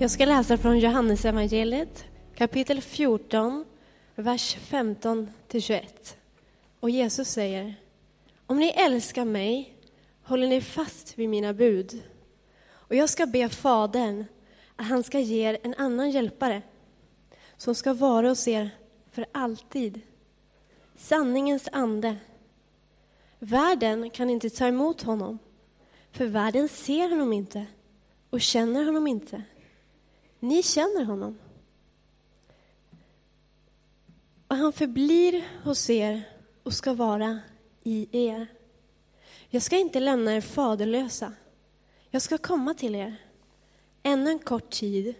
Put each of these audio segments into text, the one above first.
Jag ska läsa från Johannesevangeliet kapitel 14, vers 15 till 21. Och Jesus säger, om ni älskar mig håller ni fast vid mina bud. Och jag ska be Fadern att han ska ge er en annan hjälpare som ska vara hos er för alltid. Sanningens ande. Världen kan inte ta emot honom, för världen ser honom inte och känner honom inte. Ni känner honom. Och han förblir hos er och ska vara i er. Jag ska inte lämna er faderlösa. Jag ska komma till er. Ännu en kort tid,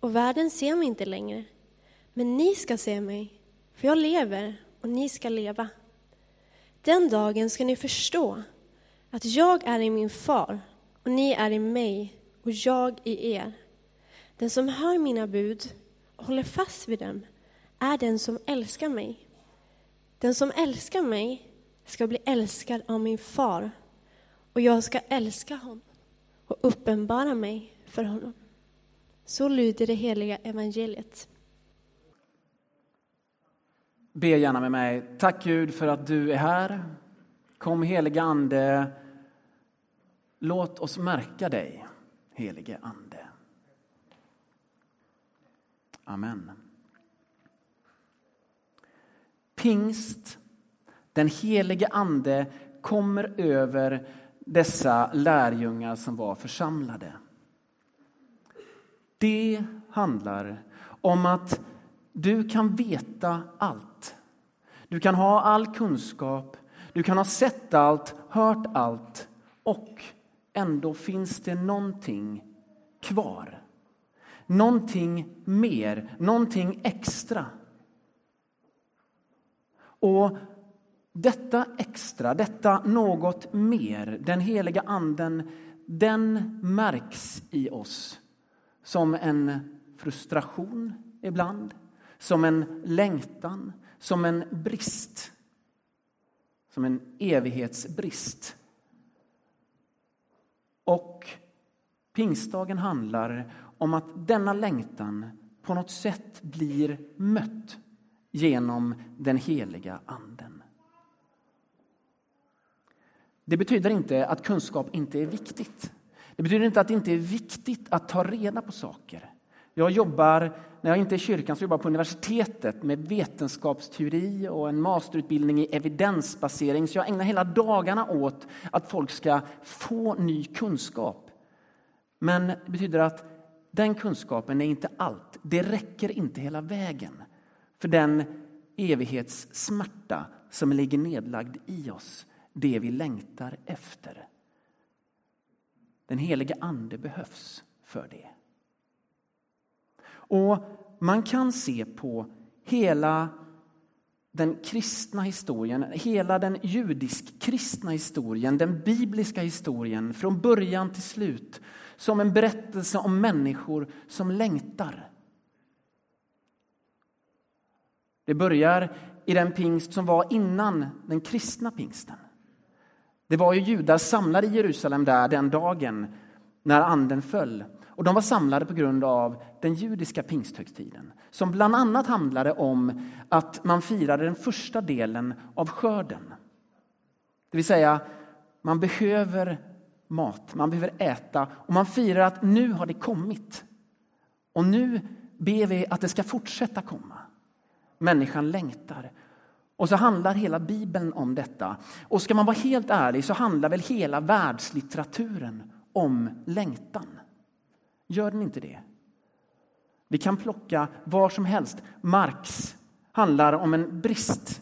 och världen ser mig inte längre. Men ni ska se mig, för jag lever och ni ska leva. Den dagen ska ni förstå att jag är i min far och ni är i mig och jag i er. Den som hör mina bud och håller fast vid dem är den som älskar mig. Den som älskar mig ska bli älskad av min far och jag ska älska honom och uppenbara mig för honom. Så lyder det heliga evangeliet. Be gärna med mig. Tack Gud för att du är här. Kom heliga Ande. Låt oss märka dig, helige Ande. Amen. Pingst, den helige Ande, kommer över dessa lärjungar som var församlade. Det handlar om att du kan veta allt. Du kan ha all kunskap, du kan ha sett allt, hört allt och ändå finns det någonting kvar. Någonting mer, någonting extra. Och detta extra, detta något mer, den heliga anden, den märks i oss som en frustration ibland, som en längtan, som en brist. Som en evighetsbrist. Och pingstdagen handlar om att denna längtan på något sätt blir mött genom den heliga anden. Det betyder inte att kunskap inte är viktigt. Det betyder inte att det inte är viktigt att ta reda på saker. Jag jobbar, när jag inte är i kyrkan, så jobbar jag på universitetet med vetenskapsteori och en masterutbildning i evidensbasering. Så jag ägnar hela dagarna åt att folk ska få ny kunskap. Men det betyder att den kunskapen är inte allt. Det räcker inte hela vägen för den evighetssmärta som ligger nedlagd i oss, det vi längtar efter. Den helige Ande behövs för det. Och man kan se på hela den kristna historien, hela den judisk-kristna historien, den bibliska historien från början till slut som en berättelse om människor som längtar. Det börjar i den pingst som var innan den kristna pingsten. Det var ju judar samlade i Jerusalem där den dagen när anden föll. Och de var samlade på grund av den judiska pingsthögtiden som bland annat handlade om att man firade den första delen av skörden. Det vill säga, man behöver mat, man behöver äta och man firar att nu har det kommit. Och nu ber vi att det ska fortsätta komma. Människan längtar. Och så handlar hela Bibeln om detta. Och ska man vara helt ärlig så handlar väl hela världslitteraturen om längtan. Gör den inte det? Vi kan plocka var som helst. Marx handlar om en brist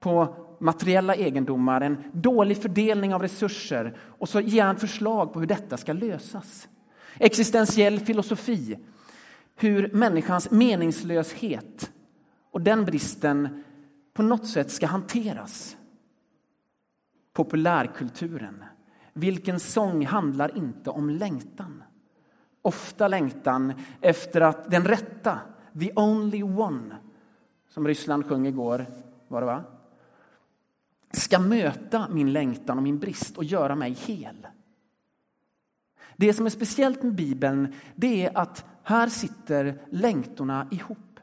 på materiella egendomar, en dålig fördelning av resurser och så ger han förslag på hur detta ska lösas. Existentiell filosofi, hur människans meningslöshet och den bristen på något sätt ska hanteras. Populärkulturen. Vilken sång handlar inte om längtan? Ofta längtan efter att den rätta, the only one, som Ryssland sjöng igår, var det va? ska möta min längtan och min brist och göra mig hel. Det som är speciellt med Bibeln det är att här sitter längtorna ihop.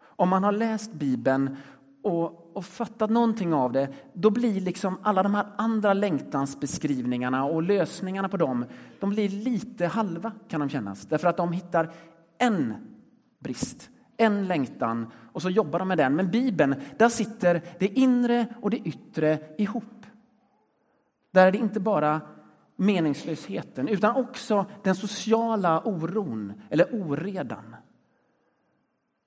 Om man har läst Bibeln och, och fattat någonting av det, då blir liksom alla de här andra längtansbeskrivningarna och lösningarna på dem, de blir lite halva kan de kännas. Därför att de hittar en brist, en längtan och så jobbar de med den. Men Bibeln, där sitter det inre och det yttre ihop. Där är det inte bara meningslösheten utan också den sociala oron eller oredan.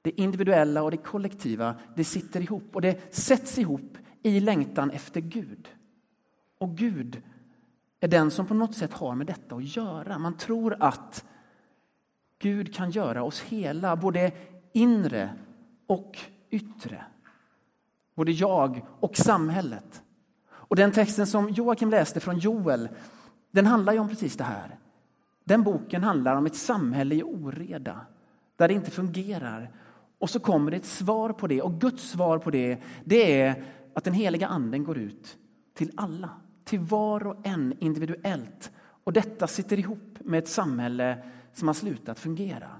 Det individuella och det kollektiva, det sitter ihop och det sätts ihop i längtan efter Gud. Och Gud är den som på något sätt har med detta att göra. Man tror att Gud kan göra oss hela, både inre och yttre. Både jag och samhället. Och den texten som Joakim läste från Joel, den handlar ju om precis det här. Den boken handlar om ett samhälle i oreda, där det inte fungerar. Och så kommer det ett svar på det, och Guds svar på det, det är att den heliga anden går ut till alla, till var och en individuellt. Och detta sitter ihop med ett samhälle som har slutat fungera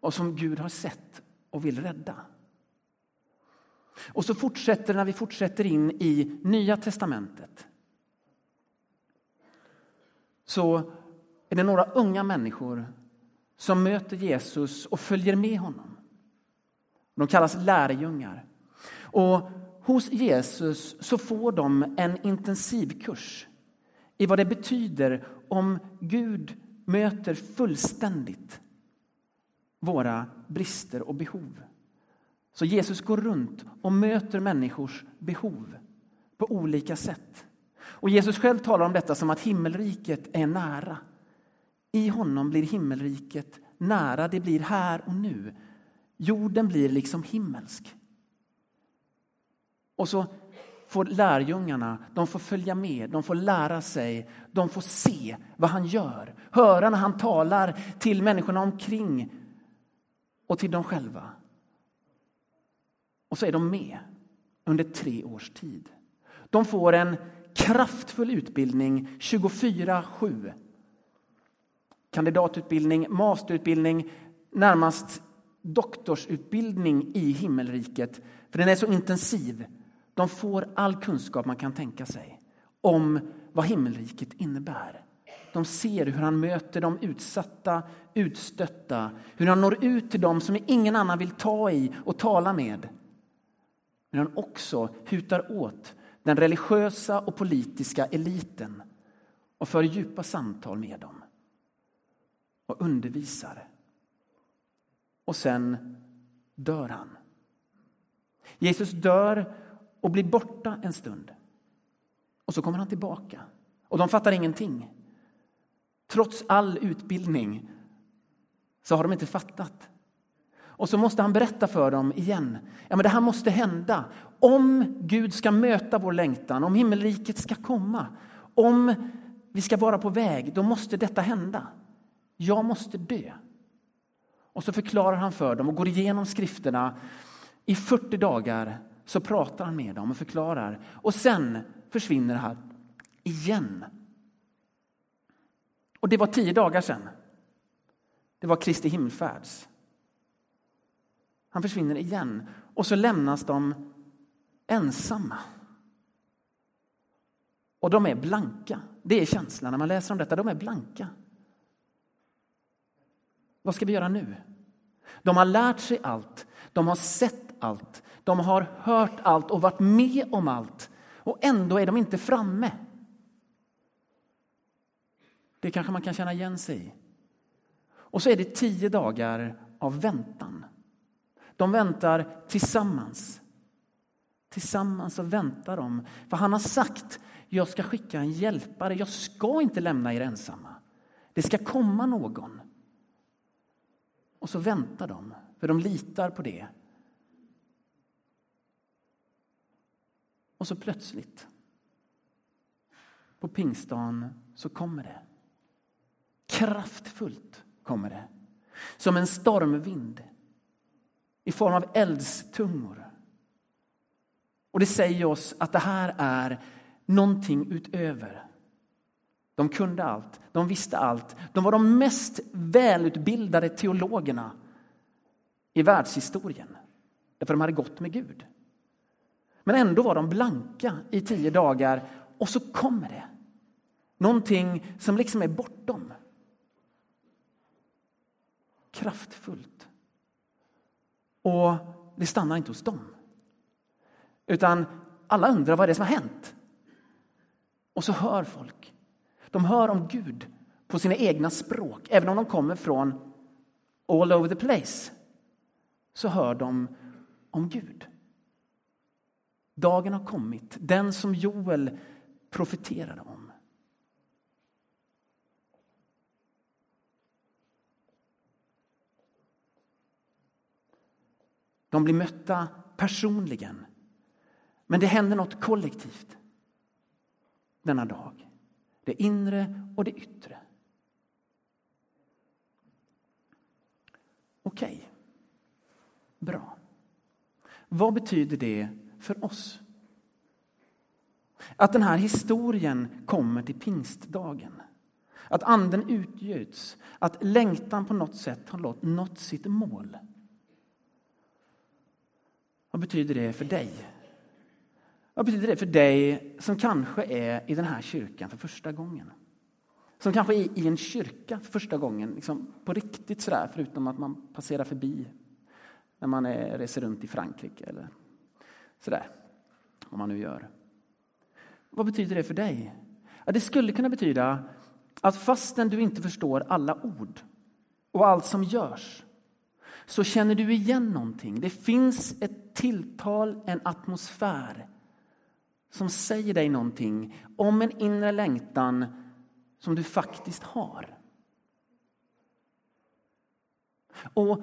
och som Gud har sett och vill rädda. Och så fortsätter när vi fortsätter in i Nya testamentet. Så är det några unga människor som möter Jesus och följer med honom. De kallas lärjungar. Och hos Jesus så får de en intensivkurs i vad det betyder om Gud möter fullständigt våra brister och behov. Så Jesus går runt och möter människors behov på olika sätt. Och Jesus själv talar om detta som att himmelriket är nära. I honom blir himmelriket nära, det blir här och nu. Jorden blir liksom himmelsk. Och så får lärjungarna de får följa med, de får lära sig, de får se vad han gör. Höra när han talar till människorna omkring och till dem själva. Och så är de med under tre års tid. De får en kraftfull utbildning 24-7. Kandidatutbildning, masterutbildning, närmast doktorsutbildning i himmelriket. För den är så intensiv. De får all kunskap man kan tänka sig om vad himmelriket innebär. De ser hur han möter de utsatta, utstötta, hur han når ut till dem som ingen annan vill ta i och tala med. Men han också hutar åt den religiösa och politiska eliten och för djupa samtal med dem och undervisar. Och sen dör han. Jesus dör och blir borta en stund. Och så kommer han tillbaka. Och de fattar ingenting. Trots all utbildning så har de inte fattat. Och så måste han berätta för dem igen. Ja, men det här måste hända. Om Gud ska möta vår längtan, om himmelriket ska komma, om vi ska vara på väg, då måste detta hända. Jag måste dö. Och så förklarar han för dem och går igenom skrifterna. I 40 dagar så pratar han med dem och förklarar. Och sen försvinner han igen. Och det var tio dagar sen. Det var Kristi himmelfärds. Han försvinner igen och så lämnas de ensamma. Och de är blanka. Det är känslan när man läser om detta. De är blanka. Vad ska vi göra nu? De har lärt sig allt. De har sett allt. De har hört allt och varit med om allt. Och ändå är de inte framme. Det kanske man kan känna igen sig i. Och så är det tio dagar av väntan. De väntar tillsammans. Tillsammans så väntar de. För han har sagt, jag ska skicka en hjälpare. Jag ska inte lämna er ensamma. Det ska komma någon. Och så väntar de, för de litar på det. Och så plötsligt, på pingstdagen, så kommer det. Kraftfullt kommer det. Som en stormvind i form av eldstungor. Och det säger oss att det här är någonting utöver de kunde allt, de visste allt. De var de mest välutbildade teologerna i världshistorien. Därför de hade gått med Gud. Men ändå var de blanka i tio dagar och så kommer det. Någonting som liksom är bortom. Kraftfullt. Och det stannar inte hos dem. Utan alla undrar vad det är som har hänt. Och så hör folk. De hör om Gud på sina egna språk, även om de kommer från all over the place. Så hör de om Gud. Dagen har kommit, den som Joel profeterade om. De blir mötta personligen. Men det händer något kollektivt denna dag. Det inre och det yttre. Okej. Okay. Bra. Vad betyder det för oss? Att den här historien kommer till pingstdagen. Att anden utgjuts, att längtan på något sätt har nått sitt mål. Vad betyder det för dig? Vad betyder det för dig som kanske är i den här kyrkan för första gången? Som kanske är i en kyrka för första gången, liksom på riktigt sådär, förutom att man passerar förbi när man är, reser runt i Frankrike eller sådär, om man nu gör. Vad betyder det för dig? Ja, det skulle kunna betyda att fastän du inte förstår alla ord och allt som görs så känner du igen någonting. Det finns ett tilltal, en atmosfär som säger dig någonting om en inre längtan som du faktiskt har. Och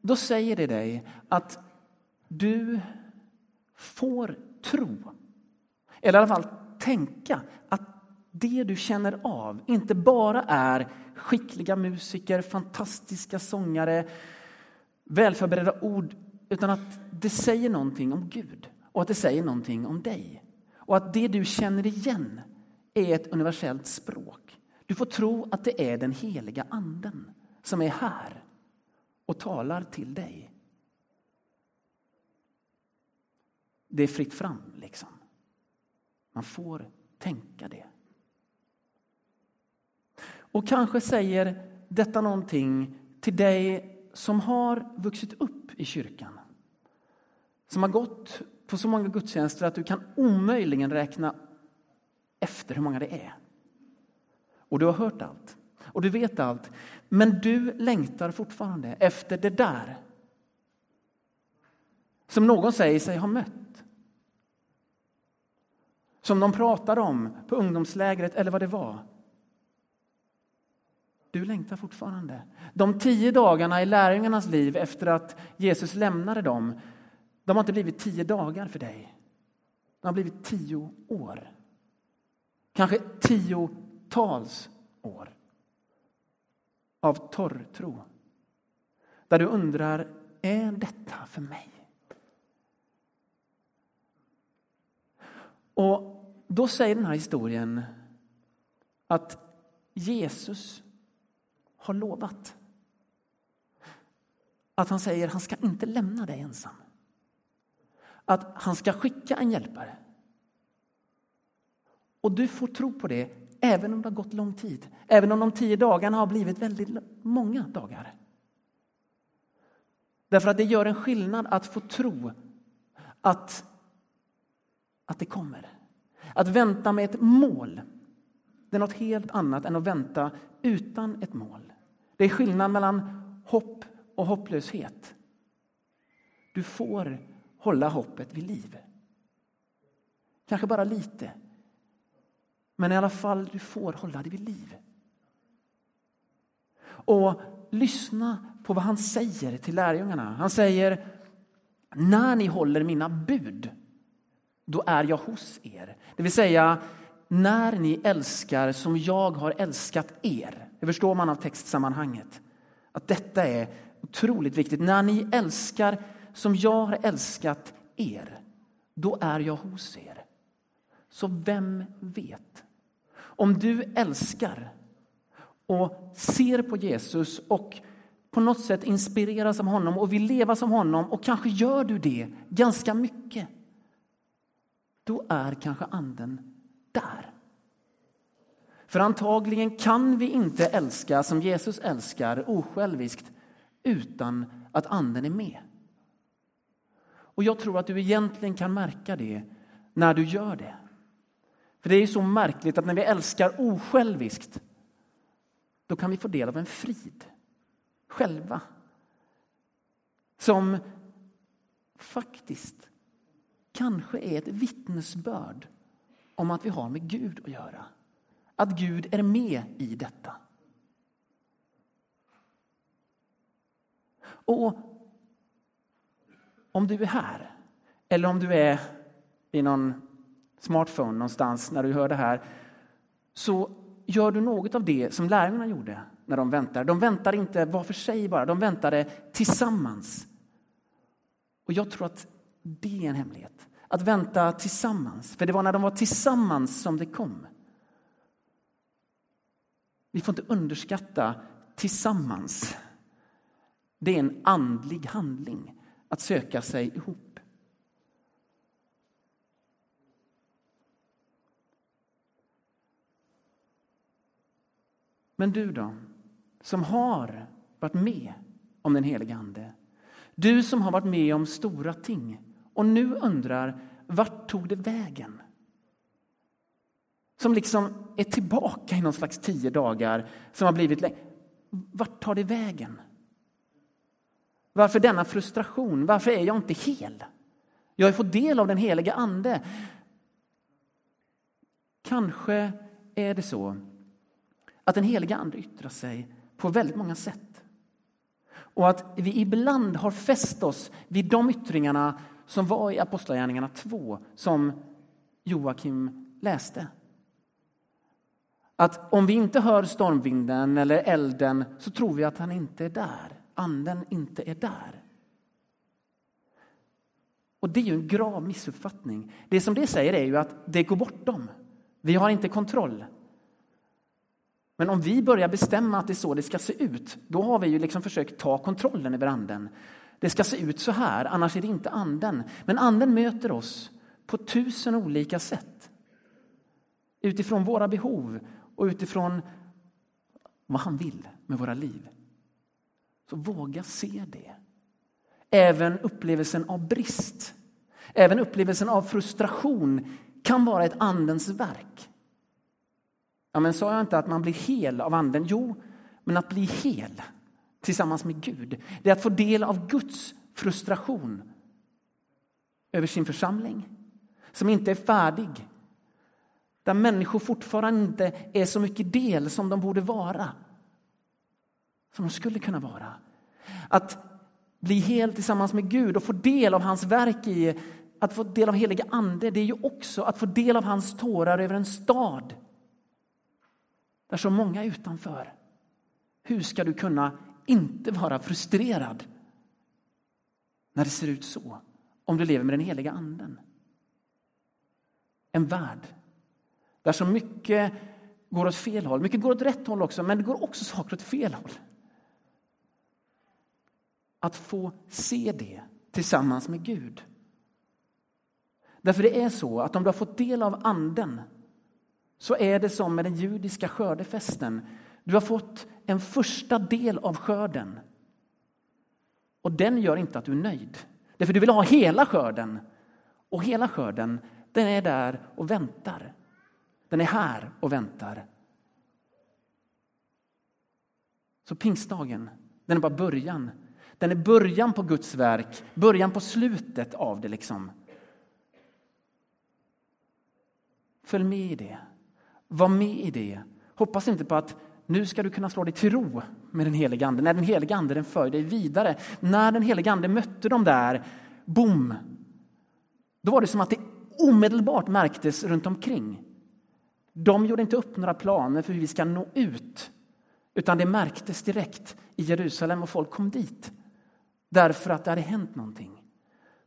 då säger det dig att du får tro, eller i alla fall tänka att det du känner av inte bara är skickliga musiker, fantastiska sångare, välförberedda ord, utan att det säger någonting om Gud och att det säger någonting om dig. Och att det du känner igen är ett universellt språk. Du får tro att det är den heliga anden som är här och talar till dig. Det är fritt fram, liksom. Man får tänka det. Och kanske säger detta någonting till dig som har vuxit upp i kyrkan. Som har gått på så många gudstjänster att du kan omöjligen räkna efter hur många det är. Och du har hört allt. Och du vet allt. Men du längtar fortfarande efter det där. Som någon säger sig ha mött. Som de pratade om på ungdomslägret eller vad det var. Du längtar fortfarande. De tio dagarna i lärjungarnas liv efter att Jesus lämnade dem, de har inte blivit tio dagar för dig. De har blivit tio år. Kanske tiotals år av torrtro. Där du undrar, är detta för mig? Och då säger den här historien att Jesus har lovat. Att han säger han ska inte lämna dig ensam. Att han ska skicka en hjälpare. Och du får tro på det även om det har gått lång tid. Även om de tio dagarna har blivit väldigt många dagar. Därför att det gör en skillnad att få tro att, att det kommer. Att vänta med ett mål, det är något helt annat än att vänta utan ett mål. Det är skillnad mellan hopp och hopplöshet. Du får hålla hoppet vid liv. Kanske bara lite. Men i alla fall, du får hålla det vid liv. Och lyssna på vad han säger till lärjungarna. Han säger, när ni håller mina bud, då är jag hos er. Det vill säga, när ni älskar som jag har älskat er. Det förstår man av textsammanhanget. Att detta är otroligt viktigt. När ni älskar som jag har älskat er, då är jag hos er. Så vem vet? om du älskar och ser på Jesus och på något sätt inspireras av honom och vill leva som honom och kanske gör du det ganska mycket. Då är kanske anden där. För antagligen kan vi inte älska som Jesus älskar osjälviskt utan att anden är med. Och jag tror att du egentligen kan märka det när du gör det. För det är så märkligt att när vi älskar osjälviskt då kan vi få del av en frid själva. Som faktiskt kanske är ett vittnesbörd om att vi har med Gud att göra. Att Gud är med i detta. Och om du är här, eller om du är i någon smartphone någonstans när du hör det här, så gör du något av det som lärjungarna gjorde när de väntade. De väntar inte var för sig bara, de väntade tillsammans. Och jag tror att det är en hemlighet. Att vänta tillsammans. För det var när de var tillsammans som det kom. Vi får inte underskatta tillsammans. Det är en andlig handling, att söka sig ihop. Men du då, som har varit med om den heliga Ande. Du som har varit med om stora ting och nu undrar vart tog det vägen? Som liksom är tillbaka i någon slags tio dagar som har blivit Vart tar det vägen? Varför denna frustration? Varför är jag inte hel? Jag har fått del av den heliga Ande. Kanske är det så att den heliga Ande yttrar sig på väldigt många sätt. Och att vi ibland har fäst oss vid de yttringarna som var i Apostlagärningarna 2, som Joakim läste. Att om vi inte hör stormvinden eller elden så tror vi att han inte är där. Anden inte är där. Och det är ju en grav missuppfattning. Det som det säger är ju att det går bortom. Vi har inte kontroll. Men om vi börjar bestämma att det är så det ska se ut, då har vi ju liksom försökt ta kontrollen över anden. Det ska se ut så här, annars är det inte anden. Men anden möter oss på tusen olika sätt. Utifrån våra behov och utifrån vad han vill med våra liv. Så våga se det. Även upplevelsen av brist, även upplevelsen av frustration kan vara ett andens verk. Ja, men sa jag inte att man blir hel av anden? Jo, men att bli hel tillsammans med Gud, det är att få del av Guds frustration över sin församling som inte är färdig. Där människor fortfarande inte är så mycket del som de borde vara. Som de skulle kunna vara. Att bli hel tillsammans med Gud och få del av hans verk i att få del av heliga ande, det är ju också att få del av hans tårar över en stad där så många är utanför. Hur ska du kunna inte vara frustrerad när det ser ut så, om du lever med den heliga anden? En värld där så mycket går åt fel håll. Mycket går åt rätt håll också, men det går också saker åt fel håll. Att få se det tillsammans med Gud. Därför det är så att om du har fått del av anden så är det som med den judiska skördefesten. Du har fått en första del av skörden. Och den gör inte att du är nöjd. Därför du vill ha hela skörden. Och hela skörden, den är där och väntar. Den är här och väntar. Så pingstdagen, den är bara början. Den är början på Guds verk, början på slutet av det liksom. Följ med i det. Var med i det. Hoppas inte på att nu ska du kunna slå dig till ro med den heliga Ande. När den heliga Ande den för dig vidare. När den heliga Ande mötte dem där, boom! Då var det som att det omedelbart märktes runt omkring. De gjorde inte upp några planer för hur vi ska nå ut. Utan det märktes direkt i Jerusalem och folk kom dit. Därför att det hade hänt någonting.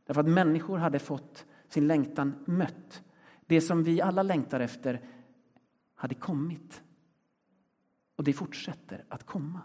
Därför att människor hade fått sin längtan mött. Det som vi alla längtar efter hade kommit. Och det fortsätter att komma.